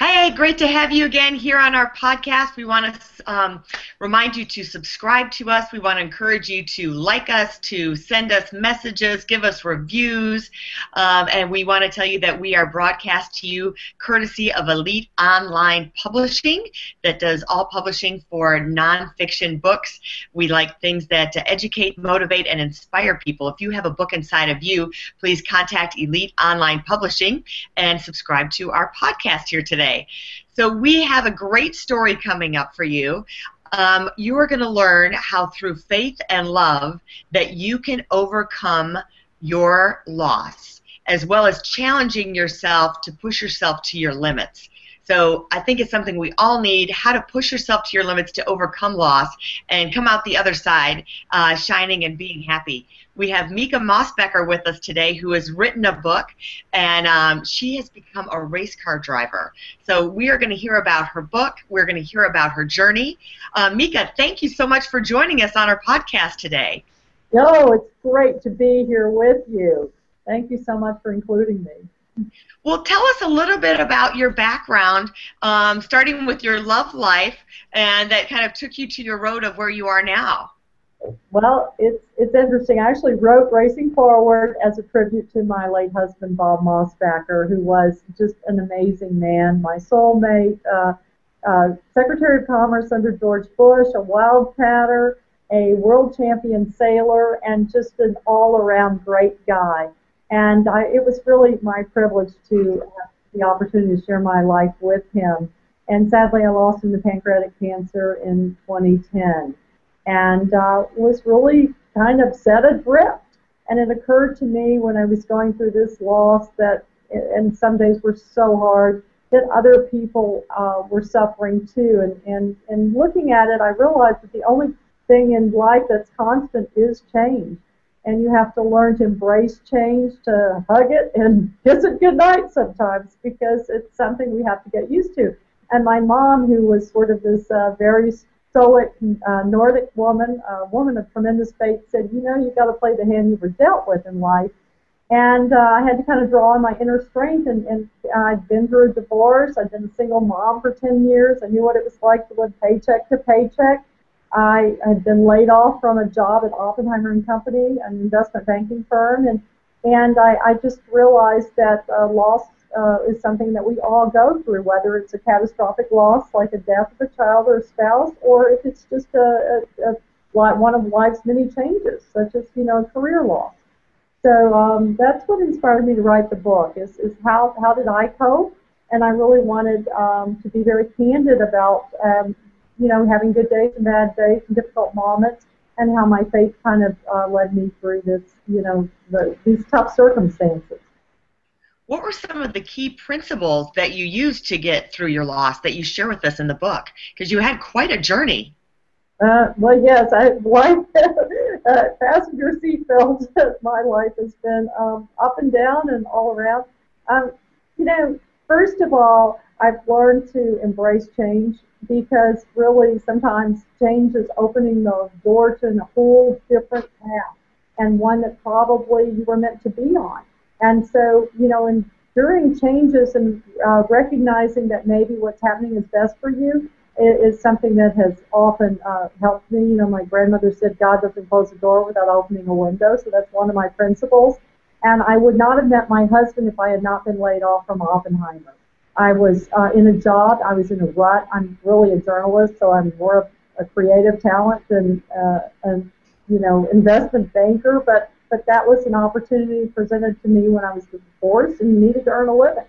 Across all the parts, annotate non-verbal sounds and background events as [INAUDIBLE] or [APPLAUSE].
Hey, great to have you again here on our podcast. We want to um, remind you to subscribe to us. We want to encourage you to like us, to send us messages, give us reviews, um, and we want to tell you that we are broadcast to you courtesy of Elite Online Publishing that does all publishing for nonfiction books. We like things that educate, motivate, and inspire people. If you have a book inside of you, please contact Elite Online Publishing and subscribe to our podcast here today today. So we have a great story coming up for you. Um, you are going to learn how through faith and love that you can overcome your loss as well as challenging yourself to push yourself to your limits. So I think it's something we all need, how to push yourself to your limits to overcome loss and come out the other side uh, shining and being happy. We have Mica Mosbacher with us today who has written a book and um, she has become a race car driver. So we are going to hear about her book. We're going to hear about her journey. Uh, Mica, thank you so much for joining us on our podcast today. No, it's great to be here with you. Thank you so much for including me. Well, tell us a little bit about your background, um, starting with your love life, and that kind of took you to your road of where you are now. Well, it's it's interesting. I actually wrote Racing Forward as a tribute to my late husband Bob Mosbacher, who was just an amazing man, my soulmate, uh, uh, Secretary of Commerce under George Bush, a wildcatter, a world champion sailor, and just an all-around great guy. And I, it was really my privilege to have the opportunity to share my life with him. And sadly, I lost him to pancreatic cancer in 2010 and uh, was really kind of set adrift. And it occurred to me when I was going through this loss that, and some days were so hard, that other people uh, were suffering too. And, and, and looking at it, I realized that the only thing in life that's constant is change and you have to learn to embrace change, to hug it, and [LAUGHS] kiss it goodnight sometimes because it's something we have to get used to. And my mom, who was sort of this uh, very stoic uh, Nordic woman, a woman of tremendous faith, said, "You know, you've got to play the hand you were dealt with in life." And uh, I had to kind of draw on my inner strength. And, and I'd been through a divorce. I'd been a single mom for 10 years. I knew what it was like to live paycheck to paycheck. I had been laid off from a job at Oppenheimer and Company, an investment banking firm, and and I, I just realized that uh, loss uh, is something that we all go through, whether it's a catastrophic loss like a death of a child or a spouse, or if it's just a, a, a one of life's many changes, such as you know career loss. So um, that's what inspired me to write the book. Is is how how did I cope? And I really wanted um, to be very candid about um, you know, having good days and bad days and difficult moments, and how my faith kind of uh, led me through this, you know, the, these tough circumstances. What were some of the key principles that you used to get through your loss that you share with us in the book? Because you had quite a journey. Uh, well, yes, I life [LAUGHS] uh, passenger seat belt. [LAUGHS] my life has been um, up and down and all around. Um, you know, first of all, I've learned to embrace change because really sometimes change is opening the door to a whole different path and one that probably you were meant to be on. And so, you know, in during changes and uh, recognizing that maybe what's happening is best for you is, is something that has often uh, helped me. You know, my grandmother said God doesn't close a door without opening a window, so that's one of my principles. And I would not have met my husband if I had not been laid off from Oppenheimer. I was uh, in a job. I was in a rut. I'm really a journalist, so I'm more of a creative talent than uh, a you know investment banker. But but that was an opportunity presented to me when I was divorced and needed to earn a living.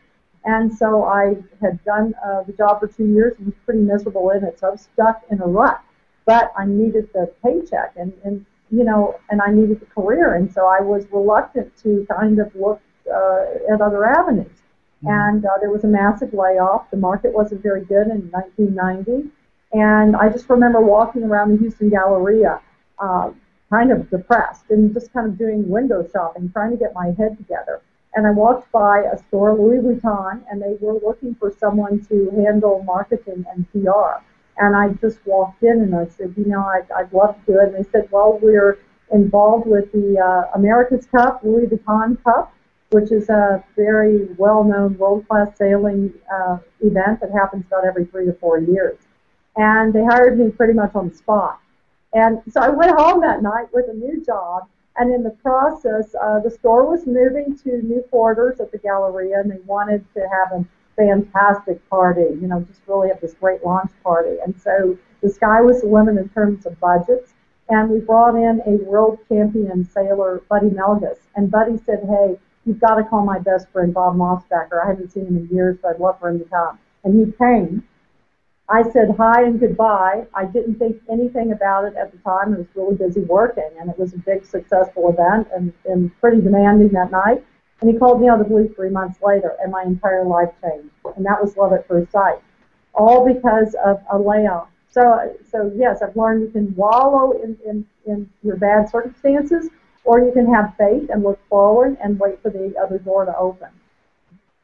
And so I had done uh, the job for two years and was pretty miserable in it. So I was stuck in a rut. But I needed the paycheck and, and you know, and I needed the career. And so I was reluctant to kind of look uh, at other avenues. Mm-hmm. And uh, there was a massive layoff. The market wasn't very good in 1990. And I just remember walking around the Houston Galleria, uh, kind of depressed and just kind of doing window shopping, trying to get my head together. And I walked by a store, Louis Vuitton, and they were looking for someone to handle marketing and PR. And I just walked in and I said, you know, I'd, I'd love to do it. And they said, well, we're involved with the uh, America's Cup, Louis Vuitton Cup, which is a very well-known world-class sailing uh, event that happens about every three to four years. And they hired me pretty much on the spot. And so I went home that night with a new job. And in the process, uh, the store was moving to new quarters at the Galleria, and they wanted to have a fantastic party, you know, just really have this great launch party. And so the sky was the limit in terms of budgets. And we brought in a world champion sailor, Buddy Melges. And Buddy said, hey, you've got to call my best friend, Bob Mosbacher. I haven't seen him in years, but I'd love for him to come. And he came. I said hi and goodbye. I didn't think anything about it at the time. I was really busy working, and it was a big, successful event and, and pretty demanding that night. And he called me out of the blue three months later, and my entire life changed. And that was love at first sight, all because of a layoff. So, so yes, I've learned you can wallow in, in, in your bad circumstances, or you can have faith and look forward and wait for the other door to open.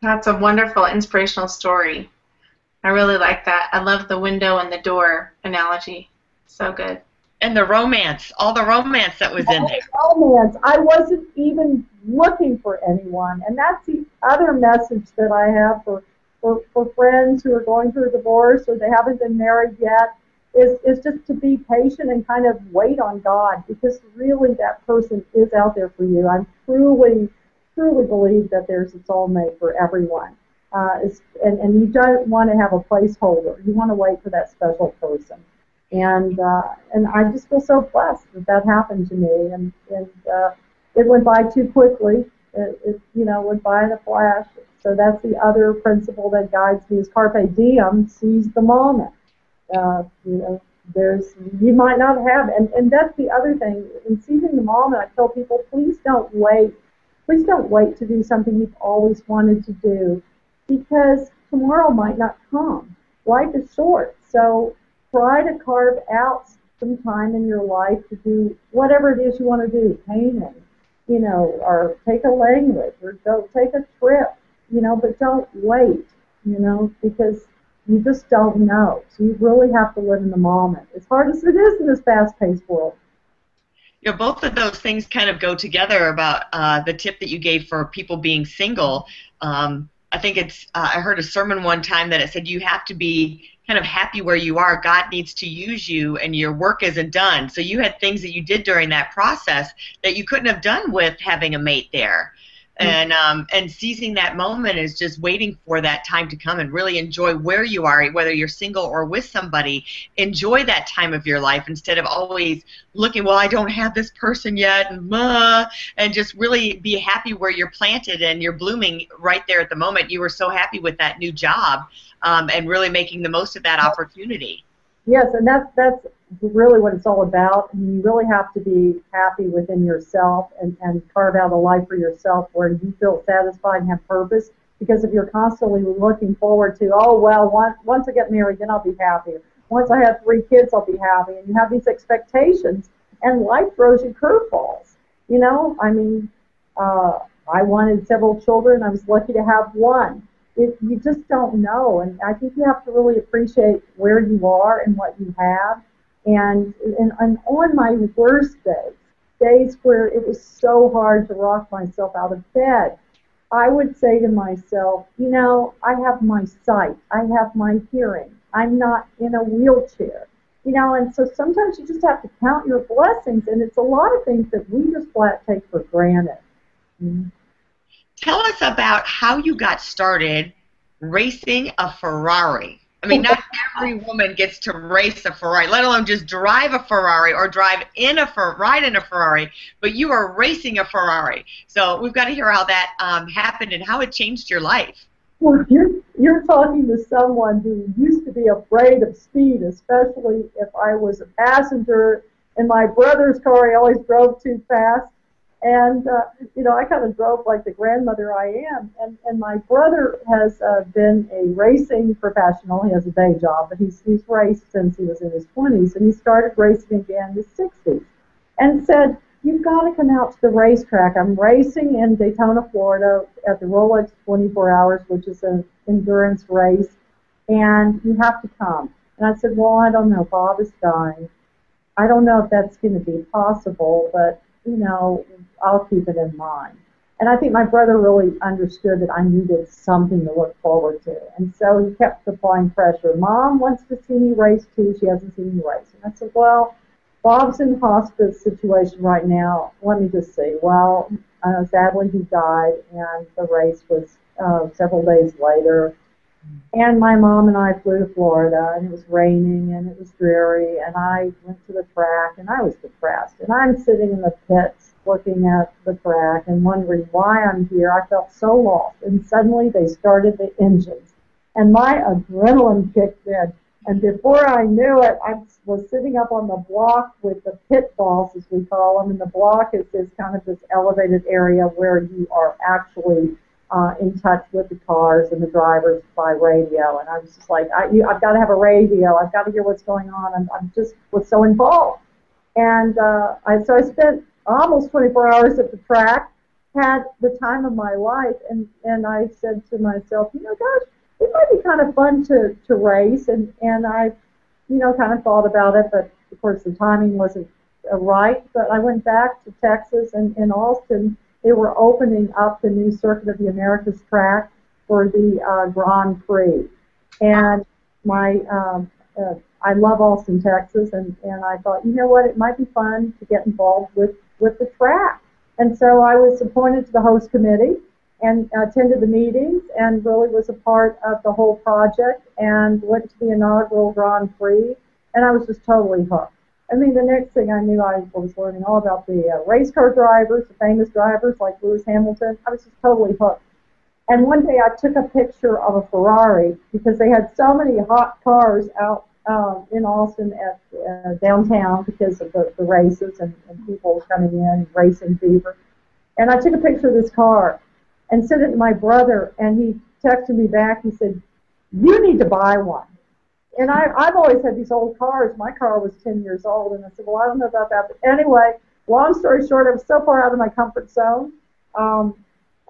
That's a wonderful, inspirational story. I really like that. I love the window and the door analogy. So good. And the romance, all the romance that was in there. Romance. I wasn't even looking for anyone, and that's the other message that I have for for, for friends who are going through a divorce or they haven't been married yet is, is just to be patient and kind of wait on God because really that person is out there for you. I truly, truly believe that there's a soulmate for everyone. Uh, and, and you don't want to have a placeholder. You want to wait for that special person. And uh, and I just feel so blessed that that happened to me. And, and uh, it went by too quickly. It, it you know went by in a flash. So that's the other principle that guides me is carpe diem, seize the moment. Uh, you know, there's you might not have, and and that's the other thing. In seizing the moment, I tell people, please don't wait. Please don't wait to do something you've always wanted to do, because tomorrow might not come. Life is short, so try to carve out some time in your life to do whatever it is you want to do, painting, you know, or take a language, or go take a trip, you know, but don't wait, you know, because you just don't know. So you really have to live in the moment, as hard as it is in this fast-paced world. You know, both of those things kind of go together about uh, the tip that you gave for people being single. Um, I think it's, uh, I heard a sermon one time that it said you have to be kind of happy where you are. God needs to use you, and your work isn't done. So you had things that you did during that process that you couldn't have done with having a mate there. Mm-hmm. and um, and seizing that moment is just waiting for that time to come and really enjoy where you are whether you're single or with somebody. Enjoy that time of your life instead of always looking well i don't have this person yet and uh, and just really be happy where you're planted and you're blooming right there at the moment. You were so happy with that new job um, and really making the most of that opportunity. Yes and that's that's really what it's all about. And you really have to be happy within yourself and, and carve out a life for yourself where you feel satisfied and have purpose. Because if you're constantly looking forward to, oh, well, once, once I get married, then I'll be happy. Once I have three kids, I'll be happy. And you have these expectations, and life throws you curveballs. You know, I mean, uh, I wanted several children. I was lucky to have one. It, you just don't know. And I think you have to really appreciate where you are and what you have and, and, on my worst days, days where it was so hard to rock myself out of bed, I would say to myself, you know, I have my sight, I have my hearing, I'm not in a wheelchair. You know, and so sometimes you just have to count your blessings, and it's a lot of things that we just flat take for granted. Mm-hmm. Tell us about how you got started racing a Ferrari. I mean, not [LAUGHS] every woman gets to race a Ferrari, let alone just drive a Ferrari or drive in a Fer- ride in a Ferrari. But you are racing a Ferrari, so we've got to hear how that um, happened and how it changed your life. Well, you're you're talking to someone who used to be afraid of speed, especially if I was a passenger in my brother's car. He always drove too fast, and uh, you know, I kind of drove like the grandmother I am. And and my brother has uh, been a racing professional. He has a day job, but he's he's raced since he was in his 20s, and he started racing again in his 60s, and said. You've got to come out to the racetrack. I'm racing in Daytona, Florida at the Rolex 24 Hours, which is an endurance race, and you have to come. And I said, Well, I don't know. Bob is dying. I don't know if that's going to be possible, but, you know, I'll keep it in mind. And I think my brother really understood that I needed something to look forward to. And so he kept applying pressure. Mom wants to see me race too. She hasn't seen me race. And I said, well, Bob's in hospice situation right now. Let me just see. Well, uh, sadly he died, and the race was uh, several days later. And my mom and I flew to Florida, and it was raining and it was dreary, and I went to the track, and I was depressed. And I'm sitting in the pits looking at the track and wondering why I'm here. I felt so lost. And suddenly they started the engines. And my adrenaline kicked in. And before I knew it, I was sitting up on the block with the pit boss, as we call them. And the block is this kind of this elevated area where you are actually uh, in touch with the cars and the drivers by radio. And I was just like, I, you, I've got to have a radio. I've got to hear what's going on. I'm, I'm just was so involved. And uh, I, so I spent almost 24 hours at the track, had the time of my life, and, and I said to myself, you know, gosh, it might be kind of fun to, to race, and, and I, you know, kind of thought about it, but of course the timing wasn't uh, right, but I went back to Texas, and in Austin, they were opening up the new Circuit of the Americas track for the uh, Grand Prix, and my um, uh, I love Austin, Texas, and, and I thought, you know what, it might be fun to get involved with with the track. And so I was appointed to the host committee and attended the meetings and really was a part of the whole project and went to the inaugural Grand Prix and I was just totally hooked. I mean, the next thing I knew, I was learning all about the uh, race car drivers, the famous drivers like Lewis Hamilton. I was just totally hooked. And one day I took a picture of a Ferrari because they had so many hot cars out um, in Austin at uh, downtown because of the, the races and, and people coming in, racing fever. And I took a picture of this car and sent it to my brother, and he texted me back. He said, "You need to buy one." And I, I've always had these old cars. My car was 10 years old, and I said, "Well, I don't know about that." But anyway, long story short, I was so far out of my comfort zone. Um,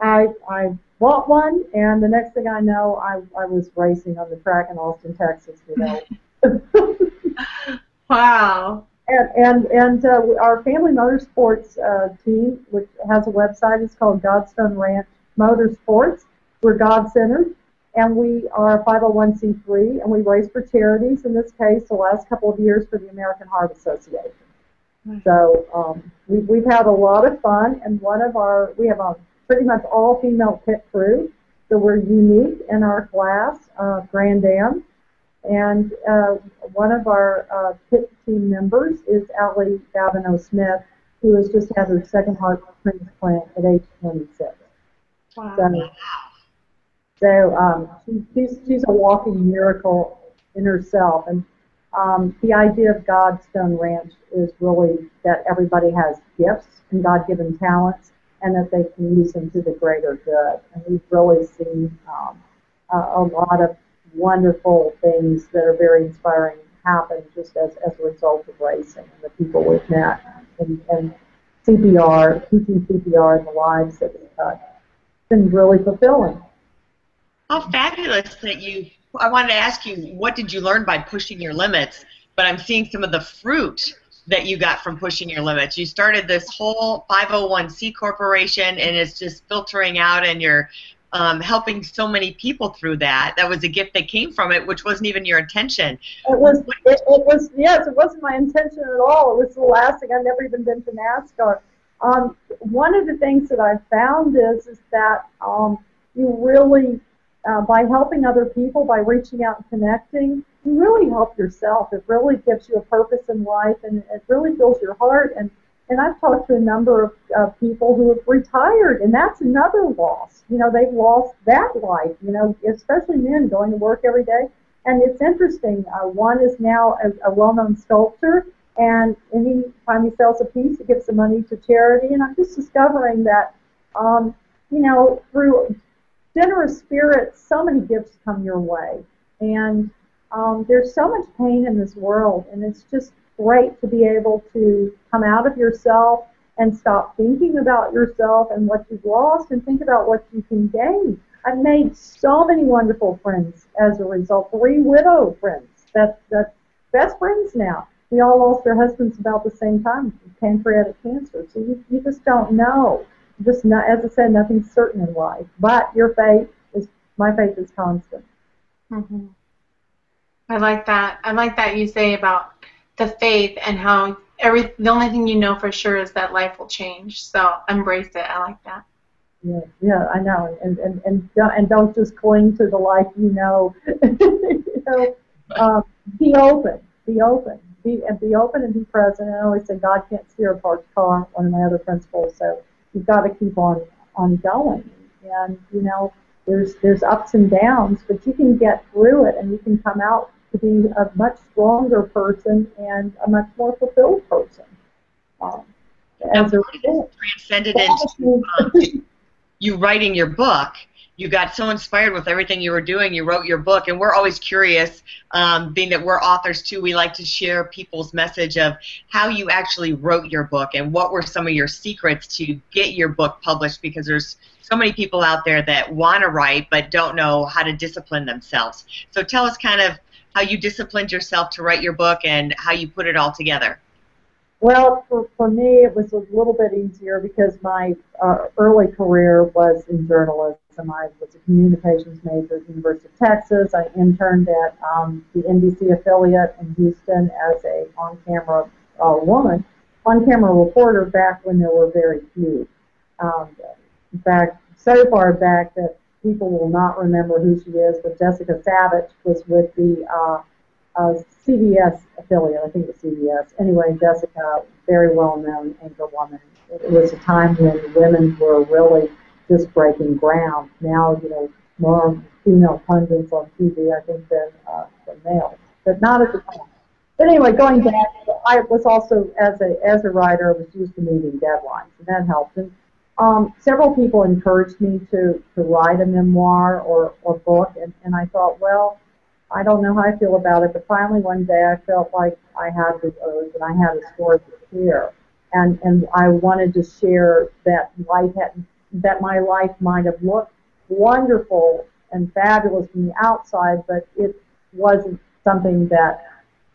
I I bought one, and the next thing I know, I I was racing on the track in Austin, Texas. You know. [LAUGHS] wow. And and, and uh, our family motorsports uh, team, which has a website, is called Godstone Ranch Motorsports. We're God centered, and we are 501c3, and we race for charities. In this case, the last couple of years for the American Heart Association. So um, we, we've had a lot of fun, and one of our we have a pretty much all female pit crew, so we're unique in our class, uh, Grand Am. And uh, one of our uh, pit team members is Allie Babineau Smith, who has just had her second heart transplant at age 26. Wow. So, so um, she, she's, she's a walking miracle in herself. And um, the idea of Godstone Ranch is really that everybody has gifts and God-given talents, and that they can use them to the greater good. And we've really seen um, a, a lot of wonderful things that are very inspiring happen just as, as a result of racing and the people we've met and, and CPR, teaching CPR and the lives that we've touched. It's been really fulfilling. How fabulous that you, I wanted to ask you, what did you learn by pushing your limits? But I'm seeing some of the fruit that you got from pushing your limits. You started this whole 501c corporation and it's just filtering out and you're um, helping so many people through that. That was a gift that came from it, which wasn't even your intention. It was. It, it was. Yes, it wasn't my intention at all. It was the last thing. I've never even been to NASCAR. Um, one of the things that I've found is is that um, you really, uh, by helping other people, by reaching out and connecting, you really help yourself. It really gives you a purpose in life, and it really fills your heart. And and I've talked to a number of uh, people who have retired, and that's another loss. You know, they've lost that life. You know, especially men going to work every day. And it's interesting. Uh, one is now a, a well-known sculptor, And anytime he sells a piece, he gives the money to charity. And I'm just discovering that, um, you know, through generous spirit, so many gifts come your way. And um, there's so much pain in this world, and it's just great to be able to come out of yourself and stop thinking about yourself and what you've lost and think about what you can gain. I've made so many wonderful friends as a result. Three widow friends that that best friends now. We all lost our husbands about the same time, pancreatic cancer. So you, you just don't know. Just not, as I said, nothing's certain in life. But your faith is my faith is constant. Mm-hmm. I like that. I like that you say about the faith and how every the only thing you know for sure is that life will change. So embrace it. I like that. Yeah, yeah, I know, and and and don't, and don't just cling to the life you know. [LAUGHS] you know, um, be open, be open, be and be open and be present. And I always say God can't steer a parked car. One of my other principles. So you've got to keep on on going. And you know, there's there's ups and downs, but you can get through it, and you can come out to be a much stronger person and a much more fulfilled person. Um, as a result. transcended into um, you writing your book you got so inspired with everything you were doing you wrote your book and we're always curious um, being that we're authors too we like to share people's message of how you actually wrote your book and what were some of your secrets to get your book published because there's so many people out there that want to write but don't know how to discipline themselves so tell us kind of how you disciplined yourself to write your book and how you put it all together well, for, for me, it was a little bit easier because my uh, early career was in journalism. I was a communications major at the University of Texas. I interned at um, the NBC affiliate in Houston as a on-camera uh, woman, on-camera reporter back when there were very few. Um, fact, so far back that people will not remember who she is, but Jessica Savitch was with the uh, uh, CBS affiliate, I think it was CBS. Anyway, Jessica, very well-known anchor woman. It was a time when women were really just breaking ground. Now, you know, more female pundits on TV, I think, than, uh, than males, but not at the time. But anyway, going back, I was also as a as a writer, I was used to meeting deadlines, and that helped. And um, several people encouraged me to to write a memoir or or book, and, and I thought, well, I don't know how I feel about it, but finally one day I felt like I had the urge and I had a story to share. And, and I wanted to share that life had, that my life might have looked wonderful and fabulous from the outside, but it wasn't something that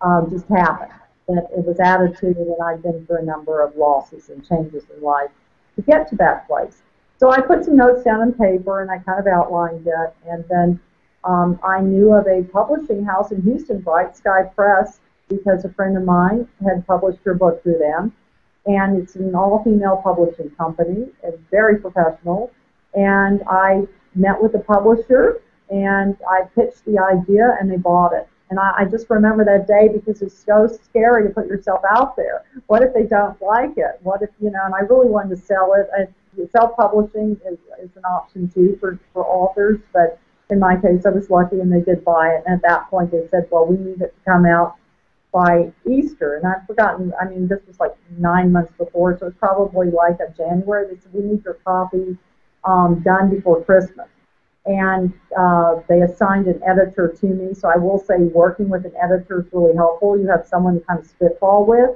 um, just happened. That it was attitude, and I'd been through a number of losses and changes in life to get to that place. So I put some notes down on paper, and I kind of outlined it, and then um, I knew of a publishing house in Houston, Bright Sky Press, because a friend of mine had published her book through them. And it's an all female publishing company, it's very professional. And I met with the publisher and I pitched the idea and they bought it. And I, I just remember that day because it's so scary to put yourself out there. What if they don't like it? What if, you know, and I really wanted to sell it. Self publishing is, is an option too for, for authors, but in my case, I was lucky and they did buy it. And at that point, they said, well, we need it to come out by Easter. And I've forgotten, I mean, this was like nine months before, so it's probably like a January. They said, we need your copy um, done before Christmas. And uh, they assigned an editor to me. So I will say working with an editor is really helpful. You have someone to kind of spitball with.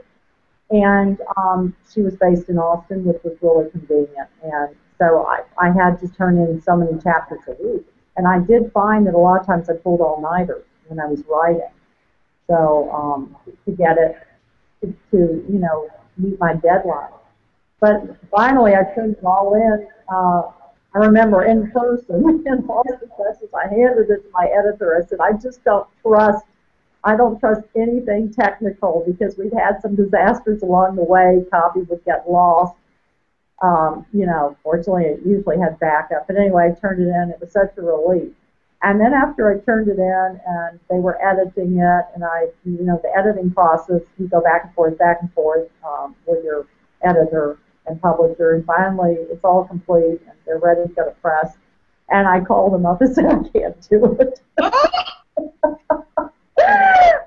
And um, she was based in Austin, which was really convenient. And so I, I had to turn in so many chapters a week. And I did find that a lot of times I pulled all nighters when I was writing. So um, to get it to, you know, meet my deadline. But finally, I turned it all in. Uh, I remember in person, [LAUGHS] in all the sessions, I handed it to my editor. I said, I just don't trust, I don't trust anything technical because we've had some disasters along the way. Copy would get lost um, you know, fortunately, it usually had backup. But anyway, I turned it in. It was such a relief. And then after I turned it in and they were editing it, and I, you know, the editing process, you go back and forth, back and forth um, with your editor and publisher, and finally it's all complete and they're ready to go to press. And I called them up and [LAUGHS] said, I can't do it. [LAUGHS]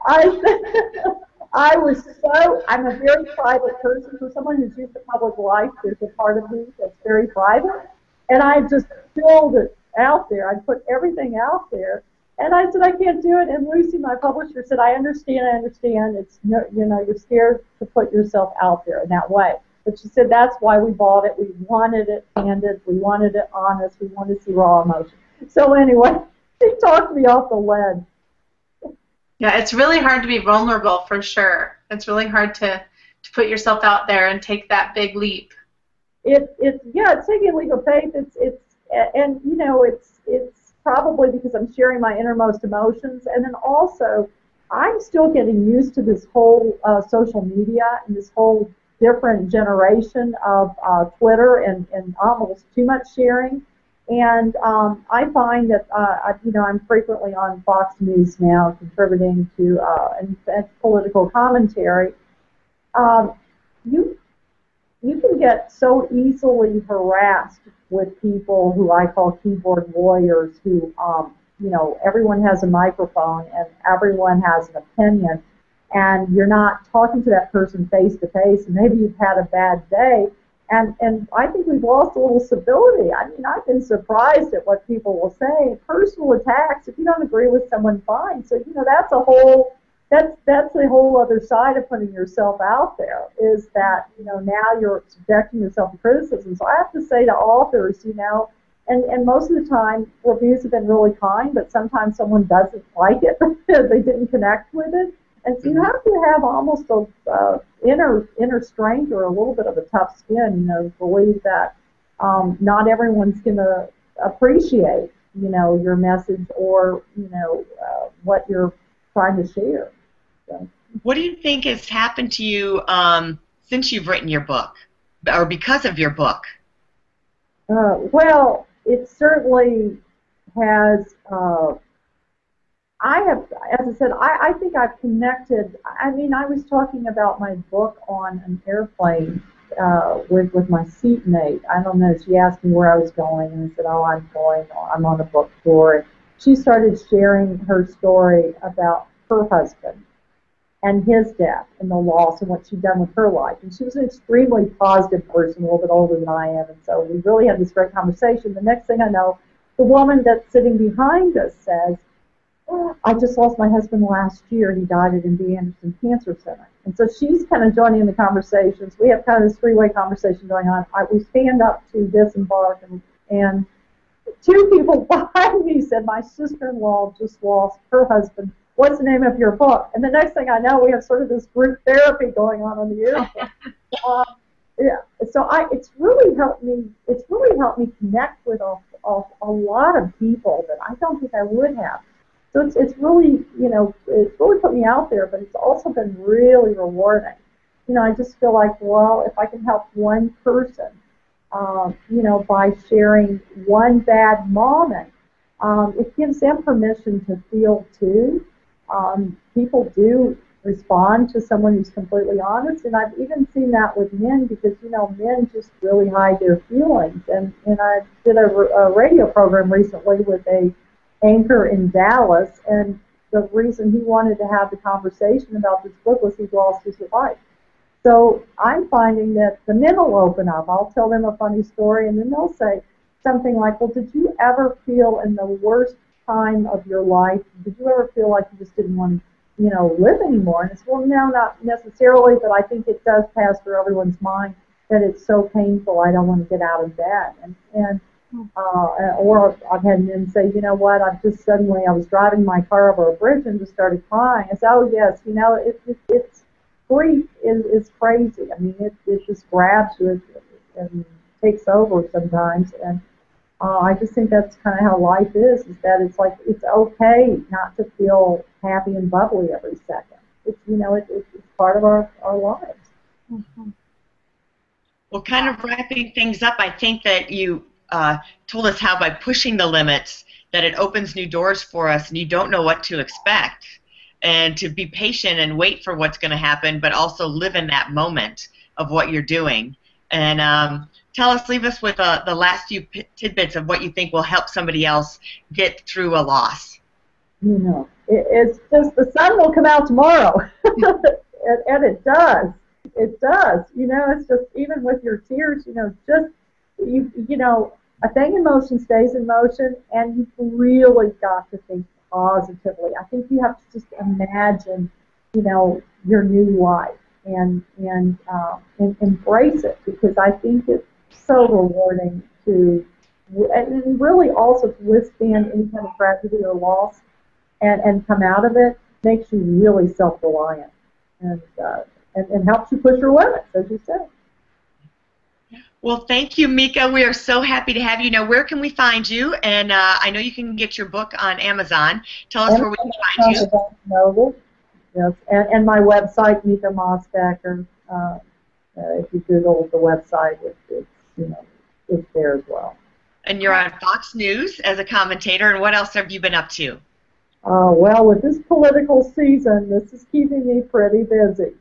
I I was so, I'm a very private person. For someone who's used to public life, there's a part of me that's very private. And I just filled it out there. I put everything out there. And I said, I can't do it. And Lucy, my publisher, said, I understand, I understand. It's, no, you know, you're scared to put yourself out there in that way. But she said, that's why we bought it. We wanted it candid. We wanted it honest. We wanted to see raw emotion. So anyway, [LAUGHS] she talked me off the ledge. Yeah, it's really hard to be vulnerable for sure. It's really hard to, to put yourself out there and take that big leap. It, it's yeah, it's taking a leap of faith. It's it's and you know it's it's probably because I'm sharing my innermost emotions, and then also I'm still getting used to this whole uh, social media and this whole different generation of uh, Twitter and, and almost too much sharing. And um, I find that uh, I, you know I'm frequently on Fox News now, contributing to uh, and, and political commentary. Um, you you can get so easily harassed with people who I call keyboard warriors, who um, you know everyone has a microphone and everyone has an opinion, and you're not talking to that person face to face, and maybe you've had a bad day and, and I think we've lost a little civility. I mean, I've been surprised at what people will say. Personal attacks, if you don't agree with someone, fine. So, you know, that's a whole, that's, that's a whole other side of putting yourself out there is that, you know, now you're subjecting yourself to criticism. So I have to say to authors, you know, and, and most of the time reviews have been really kind, but sometimes someone doesn't like it. [LAUGHS] they didn't connect with it. And so you mm-hmm. have to have almost a uh, inner inner strength or a little bit of a tough skin, you know, believe that um, not everyone's going to appreciate, you know, your message or you know uh, what you're trying to share. What do you think has happened to you um, since you've written your book, or because of your book? Uh, well, it certainly has uh, I have, as I said, I, I think I've connected. I mean, I was talking about my book on an airplane uh, with with my seatmate. I don't know. She asked me where I was going, and I said, "Oh, I'm going. I'm on a book tour." She started sharing her story about her husband and his death and the loss and what she'd done with her life. And she was an extremely positive person, a little bit older than I am, and so we really had this great conversation. The next thing I know, the woman that's sitting behind us says oh, I just lost my husband last year. He died at MD Anderson Cancer Center. And so she's kind of joining in the conversations. We have kind of this three-way conversation going on. I, we stand up to disembark, and, and two people [LAUGHS] behind me said, my sister-in-law just lost her husband. What's the name of your book? And the next thing I know, we have sort of this group therapy going on on the airplane. [LAUGHS] uh, yeah, so I, it's really helped me. It's really helped me connect with a, a, a lot of people that I don't think I would have so it's, it's really, you know, it's really put me out there, but it's also been really rewarding. You know, I just feel like, well, if I can help one person, um, you know, by sharing one bad moment, um, it gives them permission to feel too. Um, people do respond to someone who's completely honest, and I've even seen that with men because you know men just really hide their feelings. And and I did a, a radio program recently with a anchor in Dallas, and the reason he wanted to have the conversation about this book was he lost his wife. So I'm finding that the men will open up. I'll tell them a funny story, and then they'll say something like, "Well, did you ever feel in the worst time of your life? Did you ever feel like you just didn't want to, you know, live anymore?" And it's well, no, not necessarily, but I think it does pass through everyone's mind that it's so painful. I don't want to get out of bed, and and uh, or I've had men say, you know what, I've just suddenly, I was driving my car over a bridge and just started crying. I said, oh, yes, you know, it, it, it's grief is, is crazy. I mean, it, it just grabs you and takes over sometimes. And uh, I just think that's kind of how life is, is that it's like, it's okay not to feel happy and bubbly every second. It's, you know, it, it's part of our, our lives. Mm-hmm. Well, kind of wrapping things up, I think that you uh, told us how by pushing the limits that it opens new doors for us and you don't know what to expect and to be patient and wait for what's going to happen but also live in that moment of what you're doing and um, tell us leave us with uh, the last few tidbits of what you think will help somebody else get through a loss you know it, it's just the sun will come out tomorrow [LAUGHS] and, and it does. It does. You know, it's just even with your tears, you know, just you you know, a thing in motion stays in motion, and you've really got to think positively. I think you have to just imagine, you know, your new life and and, uh, and embrace it because I think it's so rewarding to and really also to withstand any kind of tragedy or loss and, and come out of it makes you really self-reliant and, uh, and, and helps you push your limits, as you said. Well, thank you, Mica. We are so happy to have you. Now, where can we find you? And uh, I know you can get your book on Amazon. Tell us Amazon, where we can find you. Noble. Yes, and, and my website, Mica Mosbacher. Uh, uh, if you Google the website, it, it's it's there as well. And you're on Fox News as a commentator. And what else have you been up to? Uh, well, with this political season, this is keeping me pretty busy.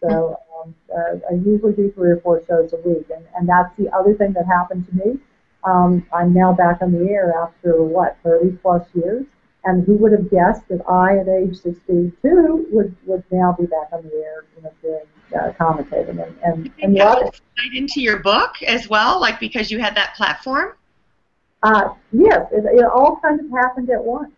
So um, uh, I usually do three or four shows a week, and, and that's the other thing that happened to me. Um, I'm now back on the air after what 30 plus years, and who would have guessed that I, at age 62, would would now be back on the air, you know, doing uh, commentating and and, and. Right into your book as well, like because you had that platform. Uh, yes, it, it all kind of happened at once.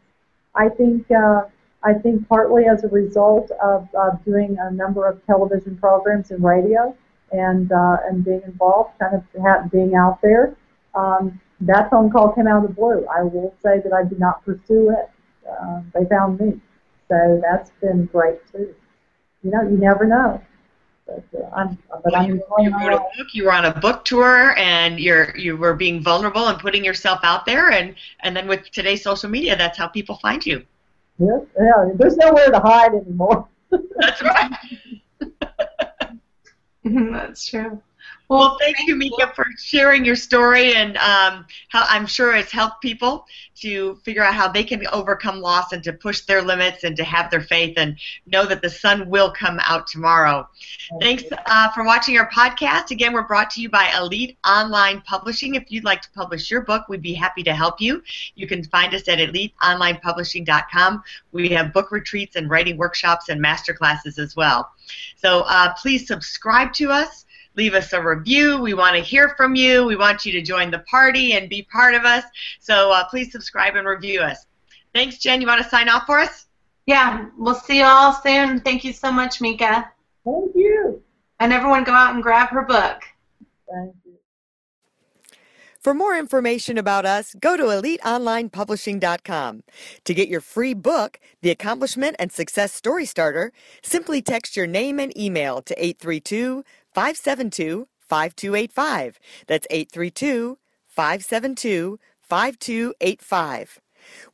I think uh, I think partly as a result of, of doing a number of television programs and radio and uh, and being involved, kind of being out there. Um, that phone call came out of the blue. I will say that I did not pursue it. Uh, they found me, so that's been great too. You know, you never know. But, uh, I'm, but well, I'm you, you wrote a book. You were on a book tour, and you're you were being vulnerable and putting yourself out there. And and then with today's social media, that's how people find you. Yes, yeah. There's nowhere to hide anymore. [LAUGHS] That's right. [LAUGHS] that's true. Well, thank you, Mica, for sharing your story, and um, how I'm sure it's helped people to figure out how they can overcome loss and to push their limits and to have their faith and know that the sun will come out tomorrow. Thanks uh, for watching our podcast. Again, we're brought to you by Elite Online Publishing. If you'd like to publish your book, we'd be happy to help you. You can find us at eliteonlinepublishing.com. We have book retreats and writing workshops and master classes as well. So uh, please subscribe to us leave us a review. We want to hear from you. We want you to join the party and be part of us. So uh, please subscribe and review us. Thanks, Jen. You want to sign off for us? Yeah, we'll see you all soon. Thank you so much, Mica. Thank you. And everyone go out and grab her book. Thank you. For more information about us, go to eliteonlinepublishing.com. To get your free book, The Accomplishment and Success Story Starter, simply text your name and email to 832 572 5285. That's 832 572 5285.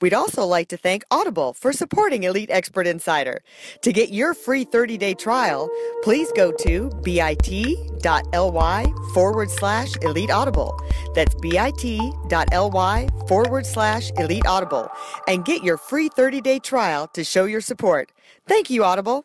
We'd also like to thank Audible for supporting Elite Expert Insider. To get your free 30 day trial, please go to bit.ly forward slash elite audible. That's bit.ly forward slash elite audible and get your free 30 day trial to show your support. Thank you, Audible.